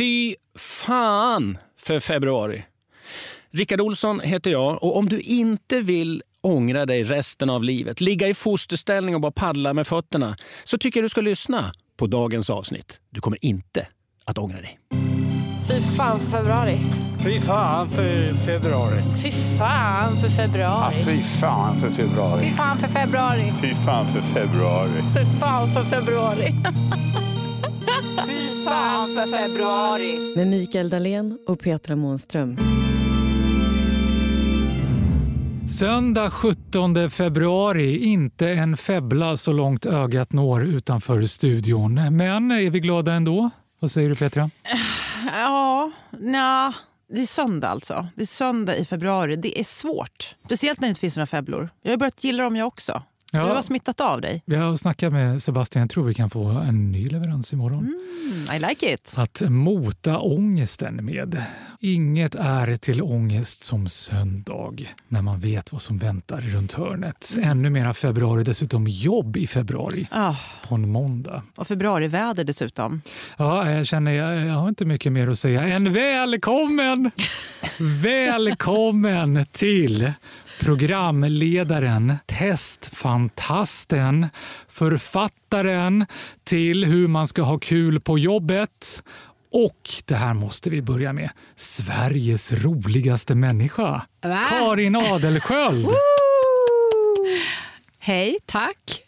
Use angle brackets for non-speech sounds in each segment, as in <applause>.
Fy fan för februari. Rickard Olsson heter jag och om du inte vill ångra dig resten av livet, ligga i fosterställning och bara paddla med fötterna, så tycker jag du ska lyssna på dagens avsnitt. Du kommer inte att ångra dig. Fy fan för februari. Fy fan för februari. Fy fan för februari. Fy fan för februari. Fy fan för februari. Fy fan för februari. Fy fan för februari. <laughs> Fan för februari. Med Mikael Dahlén och Petra Månström. Söndag 17 februari, inte en febbla så långt ögat når utanför studion. Men är vi glada ändå? Vad säger du Petra? <sighs> Ja, nja. Det är söndag alltså. Det är söndag i februari. Det är svårt. Speciellt när det inte finns några febblor. Jag har börjat gilla dem jag också. Ja. Du har smittat av dig. Jag har snackat med Sebastian, jag tror vi kan få en ny leverans imorgon. Mm, I like it. Att mota ångesten med. Inget är till ångest som söndag när man vet vad som väntar runt hörnet. Ännu mera februari, dessutom jobb i februari Ah, på en måndag. och februariväder dessutom. Ja, jag känner jag, jag har inte mycket mer att säga än välkommen! <laughs> välkommen till programledaren, testfantasten, författaren till hur man ska ha kul på jobbet och det här måste vi börja med. Sveriges roligaste människa. Karin Adelsköld. Hej, tack.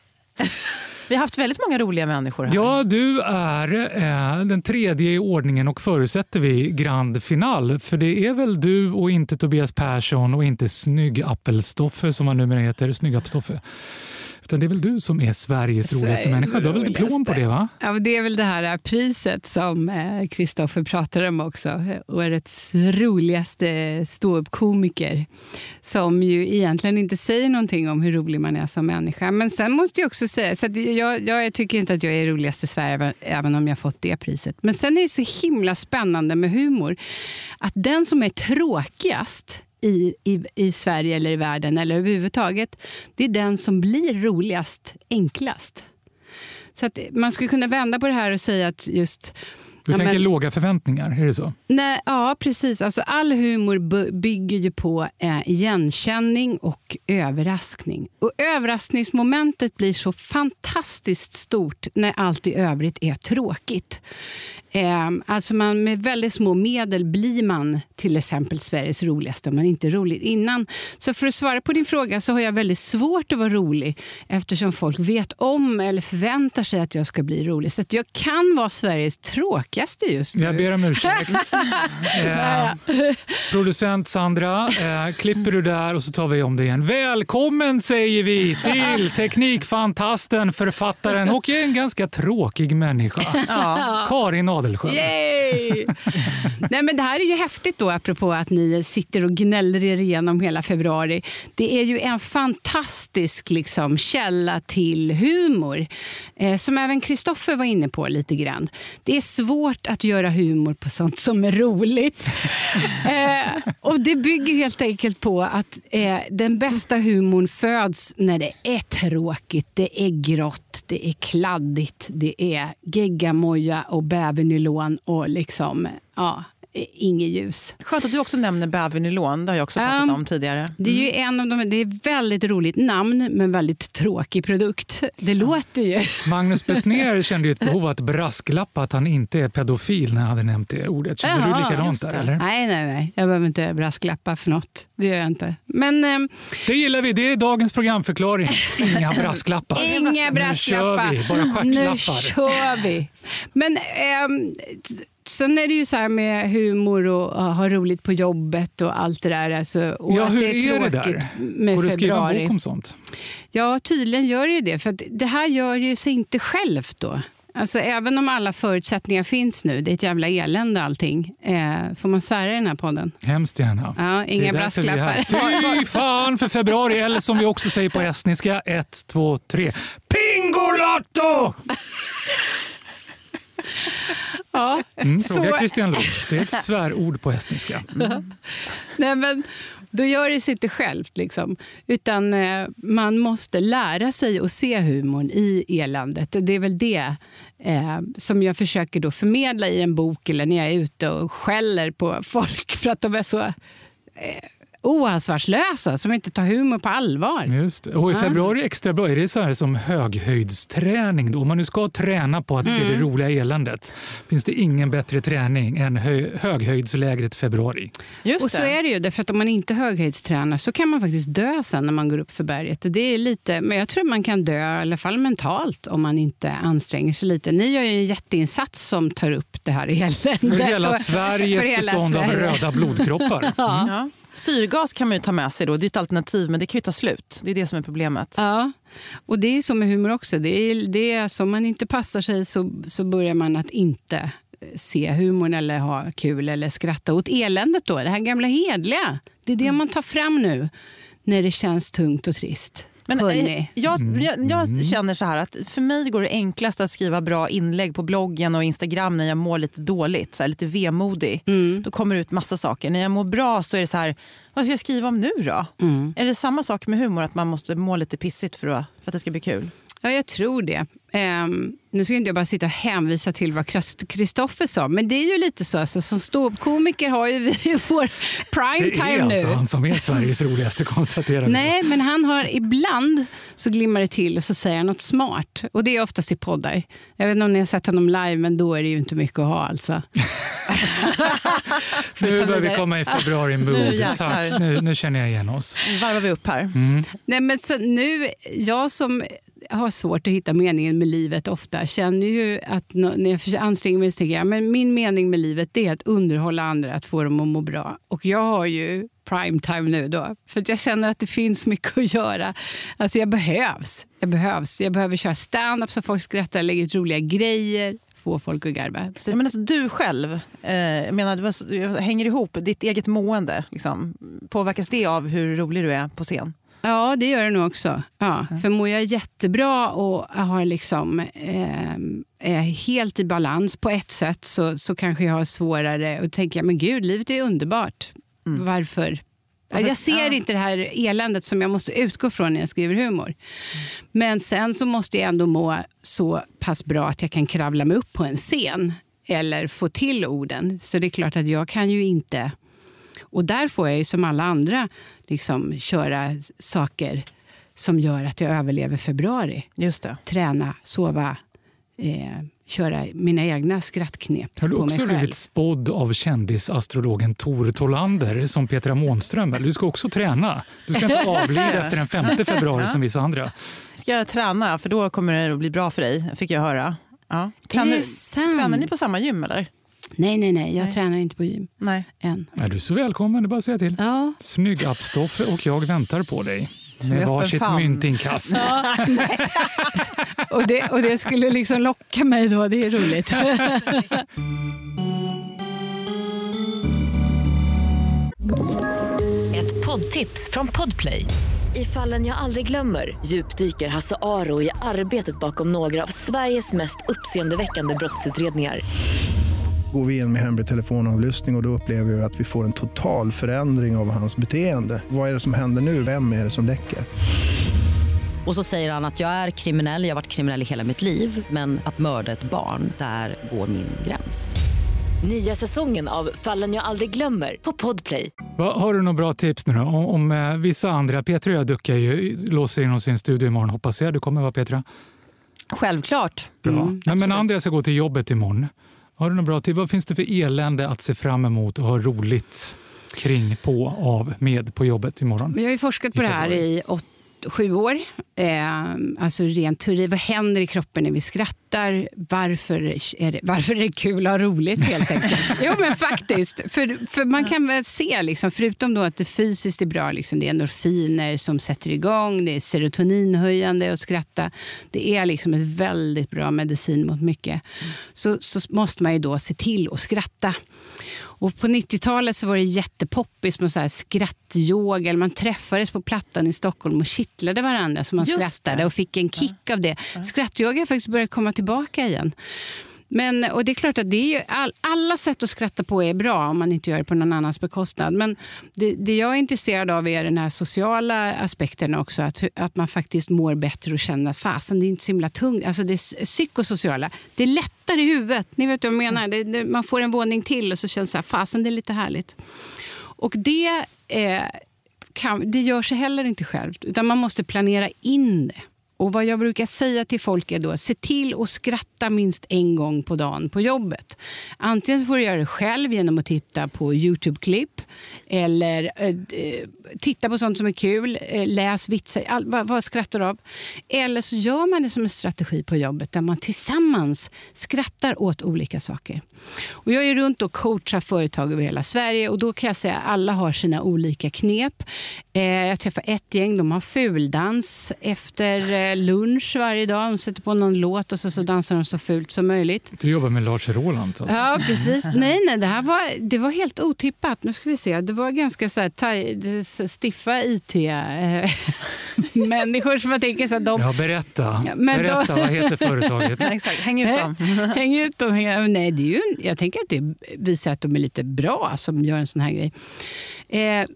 Vi har haft väldigt många roliga människor här. Ja, du är eh, den tredje i ordningen och förutsätter vi grand final. För det är väl du och inte Tobias Persson och inte Snygg-Appelstoffe som han numera heter. Snygg-Appelstoffe. Utan det är väl du som är Sveriges roligaste Sveriges människa. Du har väl diplom på det va? Ja, det är väl det här priset som Kristoffer pratar om också. Årets roligaste ståuppkomiker. Som ju egentligen inte säger någonting om hur rolig man är som människa. Men sen måste jag också säga, så jag, jag tycker inte att jag är roligast i Sverige även om jag fått det priset. Men sen är det så himla spännande med humor. Att den som är tråkigast i, i, i Sverige eller i världen eller överhuvudtaget, det är den som blir roligast enklast. Så att man skulle kunna vända på det här och säga att just Du Ja, tänker men- låga förväntningar, är det så? Nej, ja, precis. Alltså, all humor bygger ju på eh, igenkänning och överraskning. Och överraskningsmomentet blir så fantastiskt stort när allt i övrigt är tråkigt. Eh, alltså man, med väldigt små medel blir man till exempel Sveriges roligaste om man inte är rolig innan. Så för att svara på din fråga så har jag väldigt svårt att vara rolig eftersom folk vet om eller förväntar sig att jag ska bli rolig. Så att jag kan vara Sveriges tråkigaste just nu. Jag ber om ursäkt. <laughs> eh, producent Sandra, eh, klipper du där och så tar vi om det igen. Välkommen säger vi till <laughs> teknikfantasten, författaren och en ganska tråkig människa. Karin Adelsköld. Yay! Nej, men det här är ju häftigt då, apropå att ni sitter och gnäller er igenom hela februari. Det är ju en fantastisk liksom, källa till humor, eh, som även Kristoffer var inne på lite grann. Det är svårt att göra humor på sånt som är roligt. <laughs> eh, och Det bygger helt enkelt på att eh, den bästa humorn föds när det är tråkigt, det är grått, det är kladdigt, det är geggamoja och nylon och liksom, ja, inget ljus. Skönt att du också nämner bävernylon. Det har jag också pratat Um, om tidigare. Det är ju en av de, det är väldigt roligt namn, men väldigt tråkig produkt. Det låter ju... Magnus Bettner <laughs> kände ju ett behov att brasklappa att han inte är pedofil när han hade nämnt det ordet. Känner Jaha, du likadant där? Eller? Nej, nej, nej. Jag behöver inte brasklappa för något. Det gör jag inte. Men ehm, Det gillar vi. Det är dagens programförklaring. Inga <laughs> brasklappar. inga Nu kör brasklappar. vi. Bara Nu kör vi. Men t- sen är det ju så här med humor och att ha roligt på jobbet och allt det där. Alltså, och Ja, att hur det är är det där? med Går det att skriva en bok om sånt? Ja, tydligen gör det ju det. För det här gör ju sig inte självt då. Alltså, även om alla förutsättningar finns nu, det är ett jävla elände allting. Eh, får man svära i den här podden? Hemskt gärna. Ja, inga brasklappar. Fy fan för februari, eller som vi också säger på estniska, ett, två, tre. Pingolotto! <laughs> Ja. Mm, Så- fråga Christian Luuk. Det är ett svärord på estniska. <laughs> Nej, men då gör det sig inte självt. Liksom. Utan eh, man måste lära sig att se humorn i eländet. Och det är väl det eh, som jag försöker då förmedla i en bok eller när jag är ute och skäller på folk för att de är så eh, oansvarslösa, som inte tar humor på allvar. Just. det. Och i februari är extra bra. Är det så här som höghöjdsträning? Då? Om man nu ska träna på att se Mm. det roliga eländet finns det ingen bättre träning än hö höghöjdslägret februari. Just Och så är det ju, därför att om man inte höghöjdstränar så kan man faktiskt dö sen när man går upp för berget. Det är lite, men jag tror man kan dö, i alla fall mentalt, om man inte anstränger sig lite. Ni gör ju en jätteinsats som tar upp det här <laughs> eländet. För hela Sveriges för hela bestånd av Sverige. röda blodkroppar. <laughs> Ja. Syrgas kan man ta med sig då. Det är ett alternativ men det kan ju ta slut. Det är det som är problemet. Ja, och det är så med humor också. Det är, det är så om man inte passar sig så, så börjar man att inte se humorn eller ha kul eller skratta åt eländet. Då. Det här gamla hedliga. Det är det man tar fram nu när det känns tungt och trist. Men, eh, Hörrni. jag, jag, jag känner så här att för mig går det enklast att skriva bra inlägg på bloggen och Instagram när jag mår lite dåligt, så här, lite vemodig. Då kommer det ut massa saker. När jag mår bra så är det så här, vad ska jag skriva om nu då? Är det samma sak med humor, att man måste må lite pissigt för att, för att det ska bli kul? Ja, jag tror det. Ehm, nu ska inte jag bara sitta och hänvisa till vad Krist- Kristoffer sa, men det är ju lite så. Alltså, som ståuppkomiker har ju vi <laughs> vår prime Det är alltså nu. han som är Sveriges roligaste <laughs> konstaterar. Nej, men han har ibland så glimmar det till och så säger han något smart. Och det är oftast i poddar. Jag vet inte om ni har sett honom live, men då är det ju inte mycket att ha alltså. <laughs> Nu börjar vi komma i februari Nu mood. Tack, nu, nu känner jag igen oss. Nu varvar vi upp här. Nej, men så nu, jag som har svårt att hitta meningen med livet ofta känner ju att när jag anstränger mig så tänker jag men min mening med livet det är att underhålla andra, att få dem att må bra. Och jag har ju prime time nu då. För att jag känner att det finns mycket att göra. Alltså jag behövs. Jag behövs. Jag behöver köra stand-up så folk skrattar, lägga ut roliga grejer, få folk att garva. Så Ja, men alltså, du själv, eh, jag menar, hänger ihop, ditt eget mående. Liksom. Påverkas det av hur rolig du är på scen? Ja, det gör det nog också. Ja, För mår jag jättebra och har liksom, eh, är helt i balans på ett sätt så, så kanske jag har svårare att tänka men gud, livet är underbart. Varför? Jag ser ja. inte det här eländet som jag måste utgå från när jag skriver humor. Men sen så måste jag ändå må så pass bra att jag kan kravla mig upp på en scen eller få till orden. Så det är klart att jag kan ju inte och där får jag ju som alla andra liksom köra saker som gör att jag överlever februari. Just det. Träna, sova, eh, köra mina egna skrattknep Har du på mig också själv. blivit spådd av kändisastrologen Tor Tolander som Petra Månström? Du ska också träna. Du ska inte <laughs> avlida efter den 5 februari som vissa andra. Ska jag träna, för då kommer det att bli bra för dig, fick jag höra. Ja. Tränar, tränar ni på samma gym eller? Nej, nej, nej. Jag tränar inte på gym Nej. än. Är du så välkommen, det är bara att säga till. Ja. Snygg appstoffe och jag väntar på dig. Med varsitt myntinkast. <laughs> Och, det, och det skulle liksom locka mig då. Det är roligt. <laughs> Ett poddtips från Podplay. I fallen jag aldrig glömmer djupdyker Hasse Aro i arbetet bakom några av Sveriges mest uppseendeväckande brottsutredningar. Går vi in med hemlig telefonavlyssning och, och då upplever vi att vi får en total förändring av hans beteende. Vad är det som händer nu? Vem är det som läcker? Och så säger han att jag är kriminell, jag har varit kriminell i hela mitt liv men att mörda ett barn, där går min gräns. Nya säsongen av Fallen jag aldrig glömmer på Podplay. Va, har du några bra tips nu då? Om, om eh, vissa andra, Petra och jag duckar ju, låser in oss i en studio imorgon hoppas jag. Du kommer va Petra? Självklart. Bra. Nej, men andra ska gå till jobbet imorgon. Har du några bra tips? Vad finns det för elände att se fram emot och ha roligt kring, på, av, med på jobbet imorgon? Men jag har ju forskat på det här i åt, sju år. Eh, alltså rent teori. Vad händer i kroppen när vi skrattar? Varför är det, varför är det kul att ha roligt helt enkelt? <laughs> jo men faktiskt. För, för man kan väl se, liksom, förutom då att det fysiskt är bra, liksom, det är endorfiner som sätter igång, det är serotoninhöjande att skratta. Det är liksom ett väldigt bra medicin mot mycket. Så, så måste man ju då se till att skratta. Och på 90-talet så var det jättepoppis med så här skrattyoga. Eller man träffades på Plattan i Stockholm och kittlade varandra så man Just skrattade det. och fick en kick av det. Skrattyoga har faktiskt börjat komma tillbaka igen. Men, och det är klart att det är ju all, alla sätt att skratta på är bra om man inte gör det på någon annans bekostnad. Men det, det jag är intresserad av är den här sociala aspekten också. Att, att man faktiskt mår bättre och känner att fasen, det är inte så himla tungt. Alltså det psykosociala. Det är lättare i huvudet. Ni vet vad jag menar. Det, det, man får en våning till och så känns det här, fasen det är lite härligt. Och det, eh, kan, det gör sig heller inte självt. Utan man måste planera in det. Och vad jag brukar säga till folk är då se till att skratta minst en gång på dagen på jobbet. Antingen så får du göra det själv genom att titta på Youtube-klipp eller eh, eh, titta på sånt som är kul, eh, läs vitsar, all, vad, vad skrattar du av? Eller så gör man det som en strategi på jobbet där man tillsammans skrattar åt olika saker. Och jag är runt och coachar företag över hela Sverige och då kan jag säga att alla har sina olika knep. Eh, jag träffar ett gäng, de har fuldans efter eh, lunch varje dag. De sätter på någon låt och så, så dansar de så fult som möjligt. Du jobbar med Lars Roland? Alltså. Ja, precis. <laughs> Nej, nej, det här var, det var helt otippat. Nu ska vi se. Det var ganska så här, taj, stiffa IT-människor <laughs> som jag tänker så att de... Ja, berätta. Men berätta, då... vad heter företaget? <laughs> Exakt, häng ut dem. häng ut dem. Nej, det är ju, jag tänker att det visar att de är lite bra som gör en sån här grej. Eh,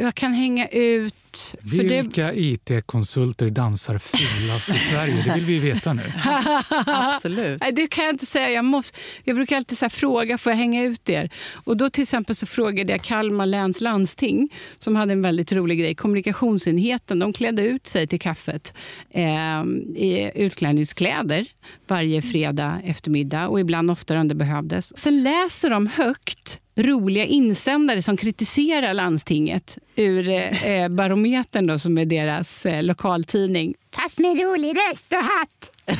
jag kan hänga ut vilka det... IT-konsulter dansar fulast i Sverige? Det vill vi veta nu. <laughs> Absolut. Nej, det kan jag inte säga. Jag, måste, jag brukar alltid så fråga, får jag hänga ut er? Och då till exempel så frågade jag Kalmar läns landsting som hade en väldigt rolig grej. Kommunikationsenheten de klädde ut sig till kaffet eh, i utklädningskläder varje fredag eftermiddag och ibland oftare om det behövdes. Sen läser de högt roliga insändare som kritiserar landstinget ur eh, Barometern då, som är deras eh, lokaltidning. Fast med rolig röst och hatt.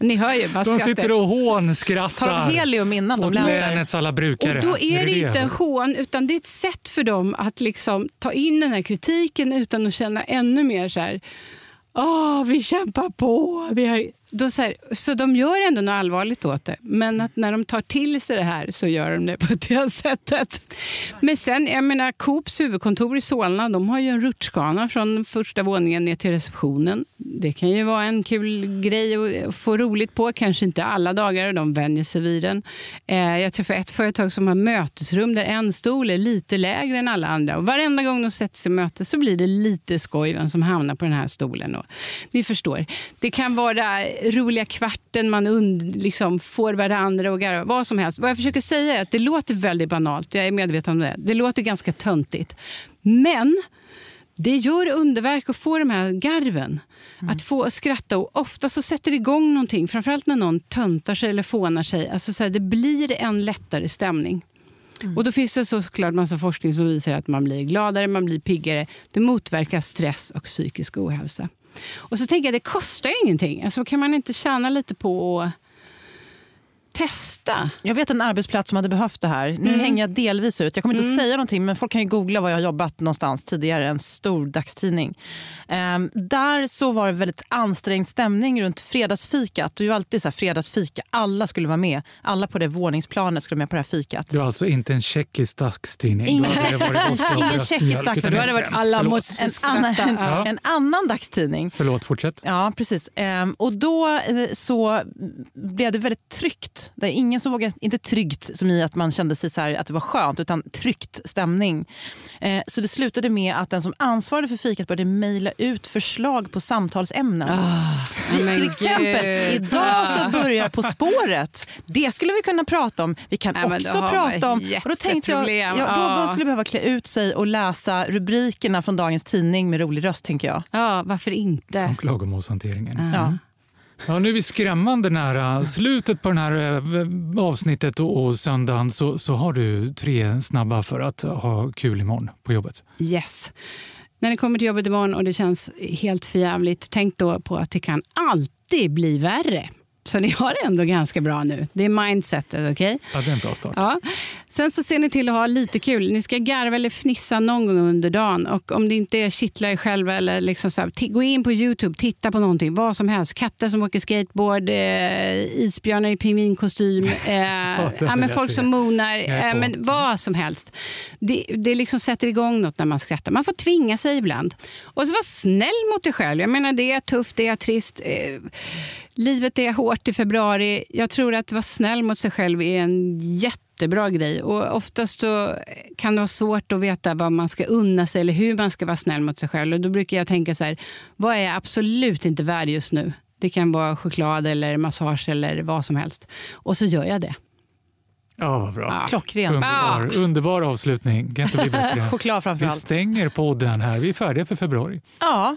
Ni hör ju, de sitter och hånskrattar. Tar de helium innan de läser? länets alla brukare. Och då är, är det, det inte en hån, utan det är ett sätt för dem att liksom ta in den här kritiken utan att känna ännu mer så här... Åh, vi kämpar på. Vi har då så, här, så de gör ändå något allvarligt åt det. Men att när de tar till sig det här så gör de det på det sättet. Men sen, jag menar, Coops huvudkontor i Solna de har ju en rutschkana från första våningen ner till receptionen. Det kan ju vara en kul grej att få roligt på. Kanske inte alla dagar, de vänjer sig vid den. Eh, jag träffade ett företag som har mötesrum där en stol är lite lägre än alla andra. Och varenda gång de sätter sig i möte så blir det lite skoj vem som hamnar på den här stolen. Och ni förstår. Det kan vara roliga kvarten man und, liksom får varandra och garva. Vad som helst. Vad jag försöker säga är att det låter väldigt banalt. Jag är medveten om det. Det låter ganska töntigt. Men det gör underverk att få de här garven. Mm. Att få skratta. Och ofta så sätter det igång någonting. Framförallt när någon töntar sig eller fånar sig. Alltså så här, det blir en lättare stämning. Mm. Och då finns det såklart massa forskning som visar att man blir gladare, man blir piggare. Det motverkar stress och psykisk ohälsa. Och så tänker jag, det kostar ju ingenting. Alltså, kan man inte tjäna lite på att testa. Jag vet en arbetsplats som hade behövt det här. Nu mm. hänger jag delvis ut. Jag kommer inte mm. säga någonting men folk kan ju googla var jag har jobbat någonstans tidigare. En stor dagstidning. Um, där så var det väldigt ansträngd stämning runt fredagsfikat. Det är ju alltid så här, fredagsfika. Alla skulle vara med. Alla på det våningsplanet skulle vara med på det här fikat. Det var alltså inte en tjeckisk dagstidning? Ingen, <laughs> Ingen tjeckisk dagstidning. Då hade varit alla måste en, annan, en, ja. <laughs> en annan dagstidning. Förlåt, fortsätt. Ja, precis. Um, och då eh, så blev det väldigt tryggt där ingen som vågade, inte tryggt som i att man kände sig så här, att det var skönt, utan tryckt stämning. Eh, så det slutade med att den som ansvarade för fikat började mejla ut förslag på samtalsämnen. Oh, Till exempel, idag så börjar På spåret. Det skulle vi kunna prata om. Vi kan ja, också prata om... Och då tänkte jag, ja, då skulle behöva klä ut sig och läsa rubrikerna från dagens tidning med rolig röst. tänker jag. Ja, varför inte? Från klagomålshanteringen. Uh -huh. Ja. Ja, nu är vi skrämmande nära slutet på det här eh, avsnittet och, och söndagen så, så har du tre snabba för att ha kul imorgon på jobbet. Yes. När ni kommer till jobbet imorgon och det känns helt förjävligt, tänk då på att det kan alltid bli värre. Så ni har det ändå ganska bra nu. Det är mindsetet. Okay? Ja, det är en bra start. Ja. Sen så ser ni till att ha lite kul. Ni ska garva eller fnissa någon gång under dagen. Och om det inte kittlar er själva, eller liksom så här, gå in på Youtube, titta på någonting. Vad som helst. Katter som åker skateboard, eh, isbjörnar i pingvinkostym, <laughs> eh, ja, men folk som monar. Eh, men vad som helst. Det, det liksom sätter igång något när man skrattar. Man får tvinga sig ibland. Och så var snäll mot dig själv. Jag menar, det är tufft, det är trist. Eh, Livet är hårt i februari. Jag tror att vara snäll mot sig själv är en jättebra grej. Och oftast så kan det vara svårt att veta vad man ska unna sig eller hur man ska vara snäll mot sig själv. Och då brukar jag tänka så här, vad är jag absolut inte värd just nu? Det kan vara choklad eller massage eller vad som helst. Och så gör jag det. Ja, vad bra. Ja. Klockren. Underbar, underbar avslutning. Kan inte bli <laughs> bättre. Choklad framför Vi allt. stänger podden här. Vi är färdiga för februari. Ja,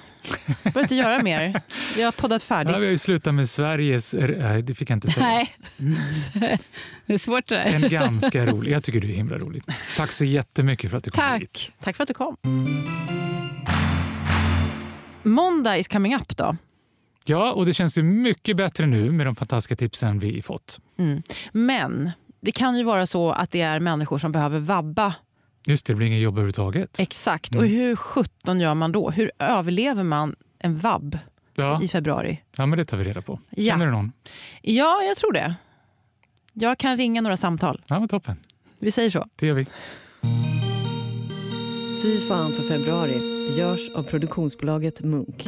behöver inte göra mer. Vi har poddat färdigt. Ja, vi har ju slutat med Sveriges... Nej, det fick jag inte säga. Nej. det är svårt det där. En ganska rolig. Jag tycker du är himla rolig. Tack så jättemycket för att du kom hit. Tack. Tack för att du kom. Måndag is coming up då. Ja, och det känns ju mycket bättre nu med de fantastiska tipsen vi fått. Mm. Men det kan ju vara så att det är människor som behöver vabba. Just det, det blir ingen jobb överhuvudtaget. Exakt. Mm. Och hur sjutton gör man då? Hur överlever man en vabb Ja. i februari? ja, men det tar vi reda på. Ja. Känner du någon? Ja, jag tror det. Jag kan ringa några samtal. Ja, men toppen. Vi säger så. Det gör vi. Fy fan för februari görs av produktionsbolaget Munk.